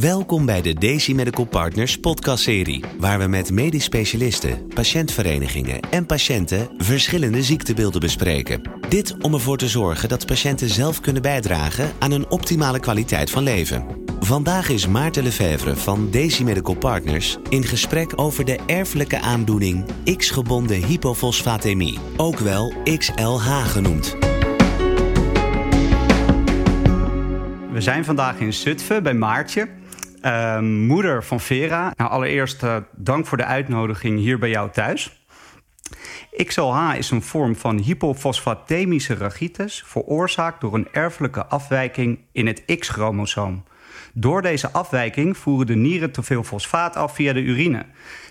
Welkom bij de Daisy Medical Partners podcastserie, waar we met medisch specialisten, patiëntverenigingen en patiënten verschillende ziektebeelden bespreken. Dit om ervoor te zorgen dat patiënten zelf kunnen bijdragen aan een optimale kwaliteit van leven. Vandaag is Maarten Lefevre van Daisy Medical Partners in gesprek over de erfelijke aandoening X-gebonden hypofosfatemie, ook wel XLH genoemd. We zijn vandaag in Zutphen bij Maartje, uh, moeder van Vera. Nou, allereerst uh, dank voor de uitnodiging hier bij jou thuis. XLH is een vorm van hypofosfatemische rachitis, veroorzaakt door een erfelijke afwijking in het X-chromosoom. Door deze afwijking voeren de nieren te veel fosfaat af via de urine.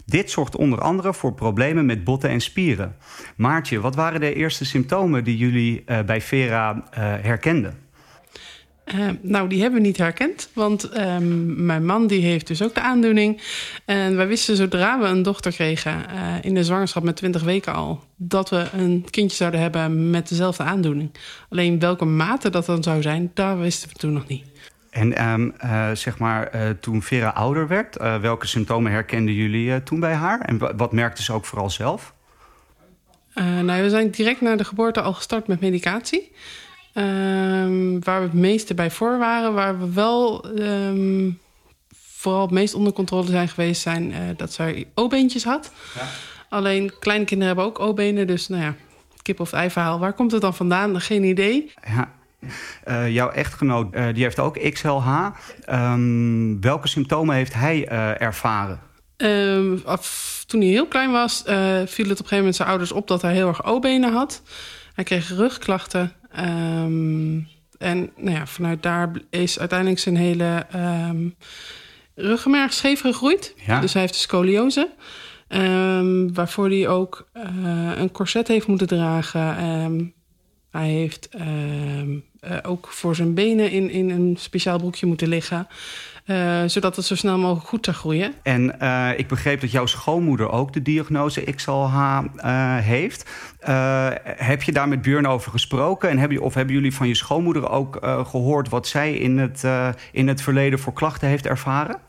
Dit zorgt onder andere voor problemen met botten en spieren. Maartje, wat waren de eerste symptomen die jullie uh, bij Vera uh, herkenden? Uh, nou, die hebben we niet herkend, want um, mijn man die heeft dus ook de aandoening. En wij wisten zodra we een dochter kregen uh, in de zwangerschap met 20 weken al... dat we een kindje zouden hebben met dezelfde aandoening. Alleen welke mate dat dan zou zijn, daar wisten we toen nog niet. En um, uh, zeg maar, toen Vera ouder werd, welke symptomen herkenden jullie toen bij haar? En wat merkte ze ook vooral zelf? nou, we zijn direct na de geboorte al gestart met medicatie... Um, waar we het meeste bij voor waren, waar we wel um, vooral het meest onder controle zijn geweest, zijn uh, dat zij O-beentjes had. Ja. Alleen kleine kinderen hebben ook O-benen, dus nou ja, kip of ei verhaal. Waar komt het dan vandaan? Geen idee. Ja. Uh, jouw echtgenoot uh, die heeft ook XLH. Um, welke symptomen heeft hij uh, ervaren? Af, toen hij heel klein was, viel het op een gegeven moment zijn ouders op dat hij heel erg O-benen had. Hij kreeg rugklachten. Um, en nou ja, vanuit daar is uiteindelijk zijn hele um, ruggenmerg scheef gegroeid. Ja. Dus hij heeft de scoliose. Um, waarvoor hij ook uh, een corset heeft moeten dragen. hij heeft uh, ook voor zijn benen in, in een speciaal broekje moeten liggen. Uh, zodat het zo snel mogelijk goed zou groeien. En uh, ik begreep dat jouw schoonmoeder ook de diagnose XLH eh, heeft. heb je daar met Björn over gesproken? En heb je, of hebben jullie van je schoonmoeder ook gehoord... wat zij in het, in het verleden voor klachten heeft ervaren?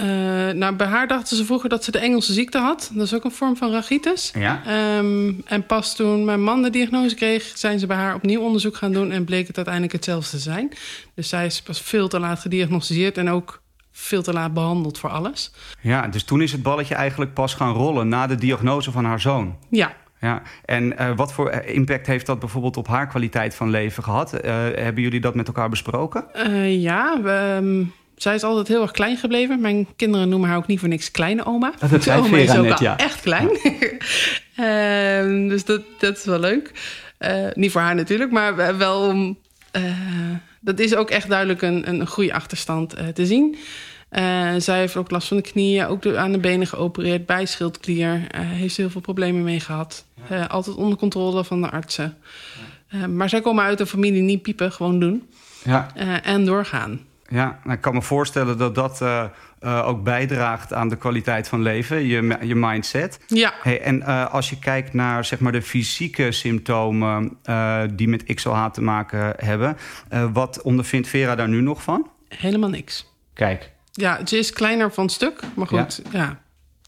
Uh, nou, bij haar dachten ze vroeger dat ze de Engelse ziekte had. Dat is ook een vorm van rachitis. Ja. Um, en pas toen mijn man de diagnose kreeg... zijn ze bij haar opnieuw onderzoek gaan doen... en bleek het uiteindelijk hetzelfde te zijn. Dus zij is pas veel te laat gediagnosticeerd... en ook veel te laat behandeld voor alles. Ja, dus toen is het balletje eigenlijk pas gaan rollen... na de diagnose van haar zoon. Ja. Ja, en uh, wat voor impact heeft dat bijvoorbeeld op haar kwaliteit van leven gehad? Uh, hebben jullie dat met elkaar besproken? Uh, ja, we, um, zij is altijd heel erg klein gebleven. Mijn kinderen noemen haar ook niet voor niks kleine oma. Dat zei oma is ook net, ja. echt klein. Ja. dus dat, dat is wel leuk. niet voor haar natuurlijk, maar wel om... dat is ook echt duidelijk een, een groeiachterstand te zien. Zij heeft ook last van de knieën, ook de, aan de benen geopereerd, bijschildklier. Uh, heeft heel veel problemen mee gehad. Altijd onder controle van de artsen. Maar zij komen uit een familie niet piepen, gewoon doen. Ja. en doorgaan. Ja, nou, ik kan me voorstellen dat dat ook bijdraagt aan de kwaliteit van leven, je, je mindset. Ja. Hey, en als je kijkt naar zeg maar, de fysieke symptomen die met XLH te maken hebben, wat ondervindt Vera daar nu nog van? Helemaal niks. Kijk. Ja, ze is kleiner van stuk, maar goed, ja. ja.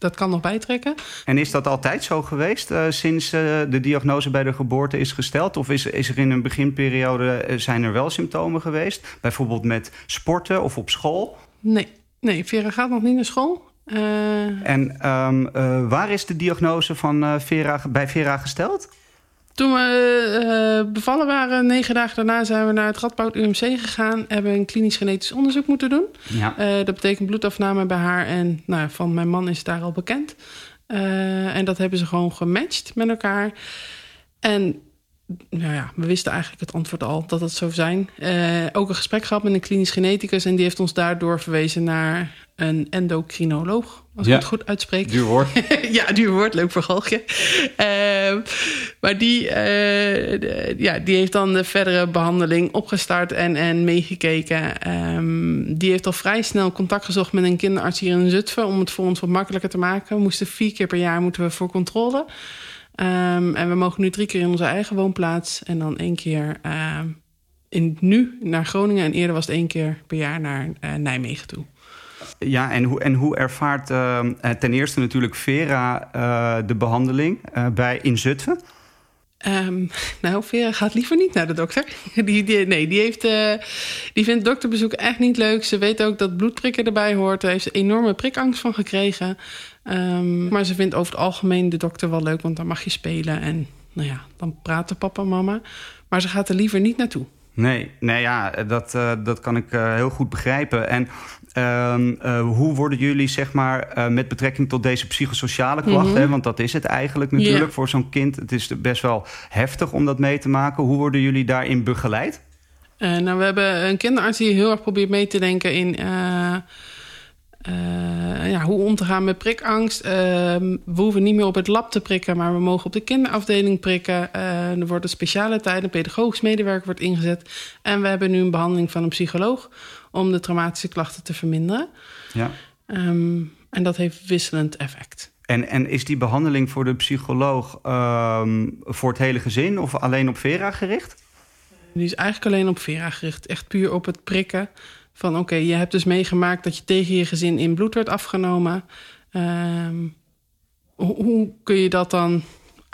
Dat kan nog bijtrekken. En is dat altijd zo geweest uh, sinds uh, de diagnose bij de geboorte is gesteld? Of is, is er in een beginperiode, uh, zijn er wel symptomen geweest? Bijvoorbeeld met sporten of op school? Nee, nee Vera gaat nog niet naar school. En um, waar is de diagnose van Vera, bij Vera gesteld? Toen we uh, bevallen waren, negen dagen daarna zijn we naar het Radboud UMC gegaan. Hebben een klinisch genetisch onderzoek moeten doen. Ja. Uh, dat betekent bloedafname bij haar. En nou, van mijn man is daar al bekend. Uh, en dat hebben ze gewoon gematcht met elkaar. En nou ja, we wisten eigenlijk het antwoord al dat het zo zijn. ook een gesprek gehad met een klinisch geneticus. En die heeft ons daardoor verwezen naar een endocrinoloog. Als ja. ik het goed uitspreek. Duur woord. ja, duur woord. Leuk voor galgje. Uh, maar die, uh, de, ja, die heeft dan de verdere behandeling opgestart en, en meegekeken. Um, die heeft al vrij snel contact gezocht met een kinderarts hier in Zutphen... om het voor ons wat makkelijker te maken. We moesten vier keer per jaar moeten we voor controle. Um, en we mogen nu drie keer in onze eigen woonplaats. En dan één keer uh, in, nu naar Groningen. En eerder was het één keer per jaar naar uh, Nijmegen toe. Ja, en hoe, en hoe ervaart uh, ten eerste natuurlijk Vera uh, de behandeling uh, bij in Zutphen? Um, nou, Vera gaat liever niet naar de dokter. Die, die, nee, die, heeft, die vindt dokterbezoek echt niet leuk. Ze weet ook dat bloedprikken erbij hoort. Daar heeft ze enorme prikangst van gekregen. Um, maar ze vindt over het algemeen de dokter wel leuk, want dan mag je spelen. En nou ja, dan praten papa en mama. Maar ze gaat er liever niet naartoe. Nee, nee ja, dat, uh, dat kan ik uh, heel goed begrijpen. En uh, hoe worden jullie, zeg maar, met betrekking tot deze psychosociale klachten... Mm -hmm. want dat is het eigenlijk natuurlijk yeah. voor zo'n kind. Het is best wel heftig om dat mee te maken. Hoe worden jullie daarin begeleid? nou, we hebben een kinderarts die heel erg probeert mee te denken in... Uh, ja, hoe om te gaan met prikangst. Uh, we hoeven niet meer op het lab te prikken, maar we mogen op de kinderafdeling prikken. Uh, er wordt een speciale tijd, een pedagogisch medewerker wordt ingezet. En we hebben nu een behandeling van een psycholoog om de traumatische klachten te verminderen. Ja. Um, en dat heeft wisselend effect. En, en is die behandeling voor de psycholoog um, voor het hele gezin of alleen op Vera gericht? Die is eigenlijk alleen op Vera gericht. Echt puur op het prikken. Van oké, je hebt dus meegemaakt dat je tegen je gezin in bloed werd afgenomen. Um, hoe, hoe, kun je dat dan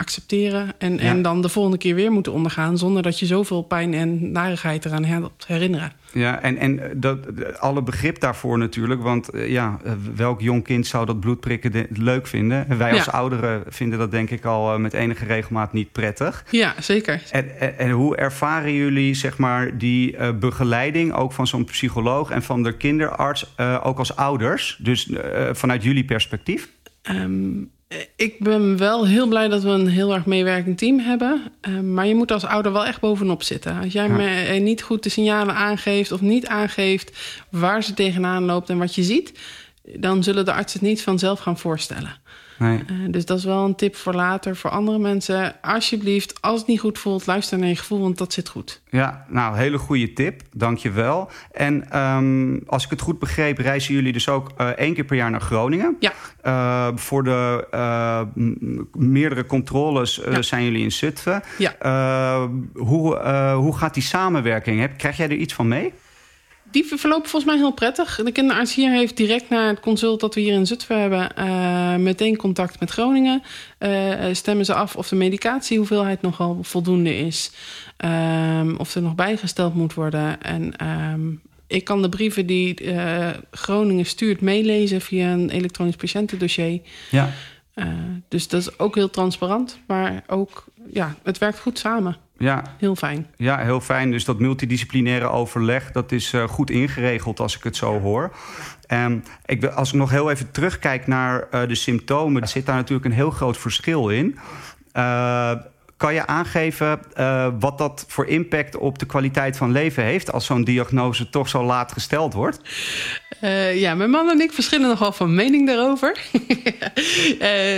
accepteren en, ja. en dan de volgende keer weer moeten ondergaan... zonder dat je zoveel pijn en narigheid eraan helpt herinneren? Ja, en, en dat, alle begrip daarvoor natuurlijk. Want ja, welk jong kind zou dat bloedprikken de, leuk vinden? Wij als ja. ouderen vinden dat denk ik al met enige regelmaat niet prettig. Ja, zeker. En, en, en hoe ervaren jullie zeg maar, die uh, begeleiding... ook van zo'n psycholoog en van de kinderarts, uh, ook als ouders? Dus uh, vanuit jullie perspectief? Um, ik ben wel heel blij dat we een heel erg meewerkend team hebben. Uh, maar je moet als ouder wel echt bovenop zitten. Als jij ja. me niet goed de signalen aangeeft of niet aangeeft waar ze tegenaan loopt en wat je ziet, dan zullen de artsen het niet vanzelf gaan voorstellen. Nee. Uh, dus dat is wel een tip voor later, voor andere mensen. Alsjeblieft, als het niet goed voelt, luister naar je gevoel, want dat zit goed. Ja, nou, hele goede tip. Dank je wel. En um, als ik het goed begreep, reizen jullie dus ook uh, één keer per jaar naar Groningen. Ja. Uh, voor de meerdere controles ja. zijn jullie in Zutphen. Ja. hoe, hoe gaat die samenwerking? Heb, krijg jij er iets van mee? Die verlopen volgens mij heel prettig. De kinderarts hier heeft direct na het consult dat we hier in Zutphen hebben... Uh, meteen contact met Groningen. Uh, stemmen ze af of de medicatiehoeveelheid nogal voldoende is. Um, of er nog bijgesteld moet worden. En um, ik kan de brieven die uh, Groningen stuurt meelezen... via een elektronisch patiëntendossier. Ja. dus dat is ook heel transparant. Maar ook, ja, het werkt goed samen. Ja. Heel fijn. Ja, heel fijn. Dus dat multidisciplinaire overleg, dat is uh, goed ingeregeld als ik het zo hoor. Um, ik, als ik nog heel even terugkijk naar uh, de symptomen, zit daar natuurlijk een heel groot verschil in. Uh, kan je aangeven wat dat voor impact op de kwaliteit van leven heeft als zo'n diagnose toch zo laat gesteld wordt? Uh, ja, mijn man en ik verschillen nogal van mening daarover.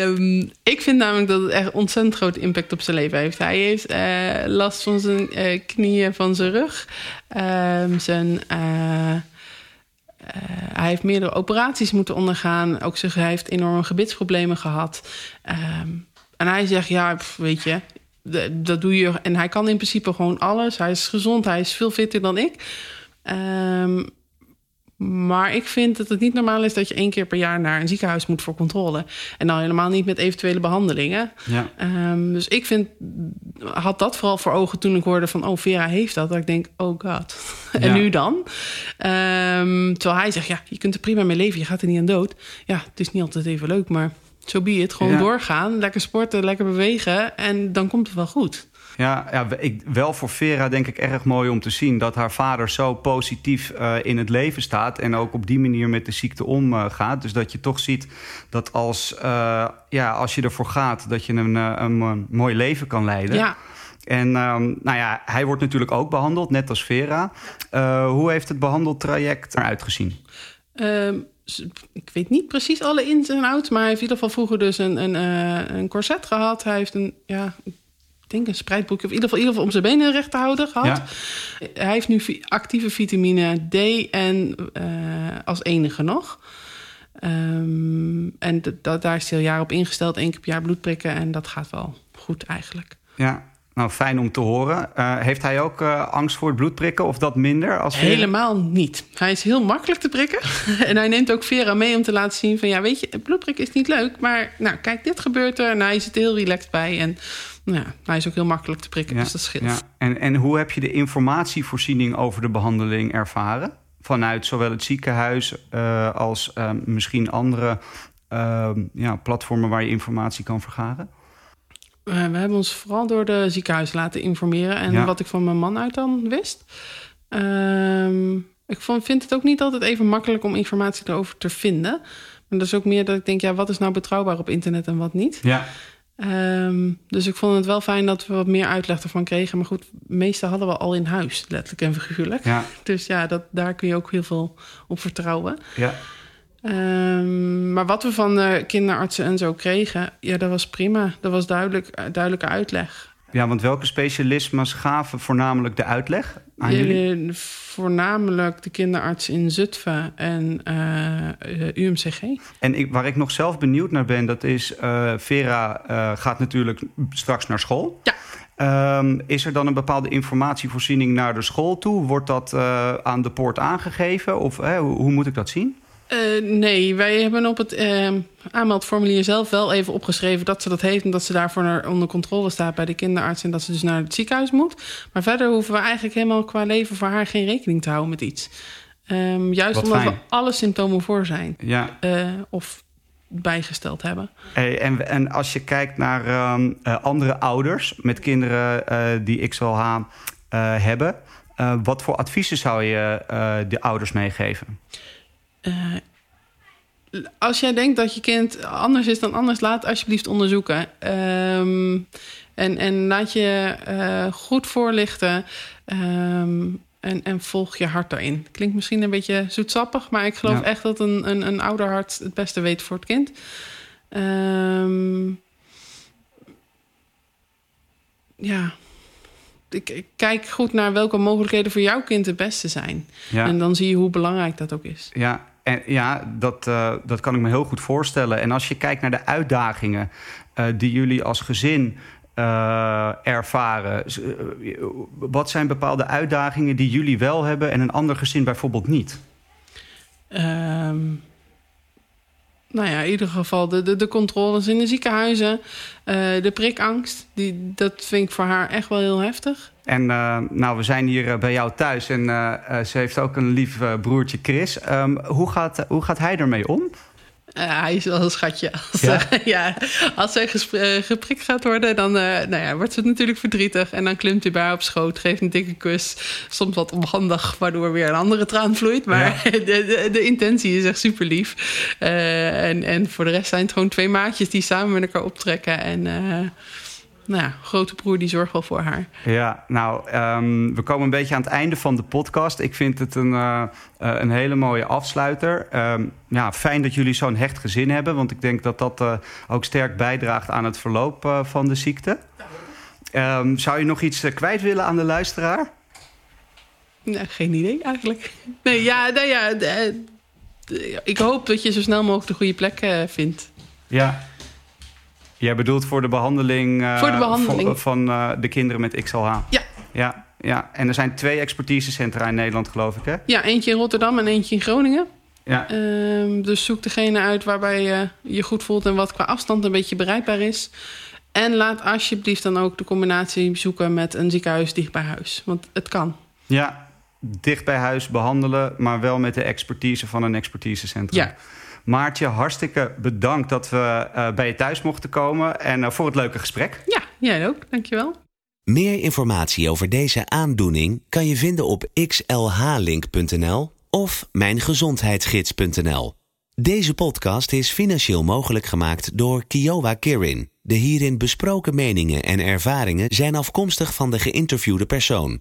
um, ik vind namelijk dat het echt ontzettend grote impact op zijn leven heeft. Hij heeft uh, last van zijn knieën, van zijn rug, um, zijn. hij heeft meerdere operaties moeten ondergaan. Ook zeg, hij heeft enorme gebitsproblemen gehad. Um, en hij zegt, ja, weet je, dat doe je. En hij kan in principe gewoon alles. Hij is gezond, hij is veel fitter dan ik. Maar ik vind dat het niet normaal is dat je één keer per jaar naar een ziekenhuis moet voor controle. En dan helemaal niet met eventuele behandelingen. Ja. Um, dus ik vind, had dat vooral voor ogen toen ik hoorde van, oh, Vera heeft dat. Dat ik denk, oh god. en Ja. nu dan? Um, terwijl hij zegt, ja, je kunt er prima mee leven, je gaat er niet aan dood. Ja, het is niet altijd even leuk, maar zo so be it. Gewoon Ja. doorgaan, lekker sporten, lekker bewegen en dan komt het wel goed. Ja, ja ik, wel voor Vera denk ik erg mooi om te zien dat haar vader zo positief uh, in het leven staat en ook op die manier met de ziekte omgaat. Uh, dus dat je toch ziet dat als, uh, ja, als je ervoor gaat, dat je een, een, een mooi leven kan leiden. Ja. En um, nou ja, hij wordt natuurlijk ook behandeld, net als Vera. Hoe heeft het behandeltraject eruit gezien? Um, ik weet niet precies alle ins en outs, maar hij heeft in ieder geval vroeger dus een, een, een corset gehad. Hij heeft een, ja, ik denk een spreidboekje, of in ieder geval, in ieder geval om zijn benen recht te houden gehad. Ja. Hij heeft nu actieve vitamine D en uh, als enige nog. Um, en daar is hij al jaren op ingesteld, één keer per jaar bloed prikken en dat gaat wel goed eigenlijk. Ja, Nou, fijn om te horen. Uh, heeft hij ook uh, angst voor het bloedprikken of dat minder? Als Helemaal niet. Hij is heel makkelijk te prikken. en hij neemt ook Vera mee om te laten zien van... ja, weet je, bloedprikken is niet leuk, maar nou, kijk, dit gebeurt er. En hij zit er heel relaxed bij en nou, ja, hij is ook heel makkelijk te prikken, ja, dus dat scheelt. Ja. En, en hoe heb je de informatievoorziening over de behandeling ervaren? Vanuit zowel het ziekenhuis uh, als misschien andere ja, platformen waar je informatie kan vergaren? We hebben ons vooral door de ziekenhuis laten informeren. En ja. wat ik van mijn man uit dan wist. Uh, ik vond, vind het ook niet altijd even makkelijk om informatie erover te vinden. Maar dat is ook meer dat ik denk, ja, wat is nou betrouwbaar op internet en wat niet? Ja. Um, dus ik vond het wel fijn dat we wat meer uitleg ervan kregen. Maar goed, de meeste hadden we al in huis, letterlijk en figuurlijk. Ja. Dus ja, dat, daar kun je ook heel veel op vertrouwen. Ja. Um, maar wat we van de kinderartsen en zo kregen, ja, dat was prima. Dat was duidelijk, duidelijke uitleg. Ja, want welke specialismes gaven voornamelijk de uitleg aan jullie? Voornamelijk de kinderarts in Zutphen en uh, UMCG. En ik, waar ik nog zelf benieuwd naar ben, dat is... Uh, Vera uh, gaat natuurlijk straks naar school. Ja. Um, is er dan een bepaalde informatievoorziening naar de school toe? Wordt dat aan de poort aangegeven? Of hoe, hoe moet ik dat zien? Uh, nee, wij hebben op het uh, aanmeldformulier zelf wel even opgeschreven dat ze dat heeft en dat ze daarvoor naar, onder controle staat bij de kinderarts en dat ze dus naar het ziekenhuis moet. Maar verder hoeven we eigenlijk helemaal qua leven voor haar geen rekening te houden met iets. Um, juist Wat omdat fijn. we alle symptomen voor zijn Ja. uh, of bijgesteld hebben. Hey, en, en als je kijkt naar um, andere ouders met kinderen die XLH hebben, wat voor adviezen zou je de ouders meegeven? Uh, als jij denkt dat je kind anders is dan anders, laat alsjeblieft onderzoeken. Um, en, en laat je uh, goed voorlichten. Um, en, en volg je hart daarin. Klinkt misschien een beetje zoetsappig, maar ik geloof Ja. echt dat een, een, een ouderhart het beste weet voor het kind. Um, ja. Ik, ik kijk goed naar welke mogelijkheden voor jouw kind het beste zijn. Ja. En dan zie je hoe belangrijk dat ook is. Ja, en ja, dat, uh, dat kan ik me heel goed voorstellen. En als je kijkt naar de uitdagingen uh, die jullie als gezin uh, ervaren, wat zijn bepaalde uitdagingen die jullie wel hebben en een ander gezin bijvoorbeeld niet? Um, nou ja, in ieder geval de, de, de controles in de ziekenhuizen, de prikangst, die, dat vind ik voor haar echt wel heel heftig. En uh, nou, we zijn hier bij jou thuis en ze heeft ook een lief broertje Chris. Um, hoe, gaat, hoe gaat hij ermee om? Hij is wel een schatje. Als, Ja? ja, als zij geprikt gaat worden, dan nou ja, wordt ze natuurlijk verdrietig. En dan klimt hij bij haar op schoot, geeft een dikke kus. Soms wat onhandig, waardoor weer een andere traan vloeit. Maar Ja. de, de, de, intentie is echt super lief. en, en voor de rest zijn het gewoon twee maatjes die samen met elkaar optrekken. En nou ja, grote broer die zorgt wel voor haar. Ja, nou, um, we komen een beetje aan het einde van de podcast. Ik vind het een, uh, uh, een hele mooie afsluiter. Um, ja, fijn dat jullie zo'n hecht gezin hebben, want ik denk dat dat uh, ook sterk bijdraagt aan het verloop eh, van de ziekte. Um, zou je nog iets eh, kwijt willen aan de luisteraar? Nou, geen idee eigenlijk. Nee, ja, nou ja, ik hoop dat je zo snel mogelijk de goede plek eh, vindt. Ja. Jij bedoelt voor de behandeling, voor de behandeling. van, van uh, de kinderen met XLH? Ja. ja. Ja, en er zijn twee expertisecentra in Nederland, geloof ik, hè? Ja, eentje in Rotterdam en eentje in Groningen. Ja. Um, dus zoek degene uit waarbij je je goed voelt... en wat qua afstand een beetje bereikbaar is. En laat alsjeblieft dan ook de combinatie zoeken... met een ziekenhuis dicht bij huis. Want het kan. Ja, dicht bij huis behandelen... maar wel met de expertise van een expertisecentrum. Ja. Maartje, hartstikke bedankt dat we uh, bij je thuis mochten komen... en uh, voor het leuke gesprek. Ja, jij ook. Dankjewel. Meer informatie over deze aandoening kan je vinden op xlhlink.nl of mijngezondheidsgids.nl. Deze podcast is financieel mogelijk gemaakt door Kiowa Kirin. De hierin besproken meningen en ervaringen zijn afkomstig van de geïnterviewde persoon.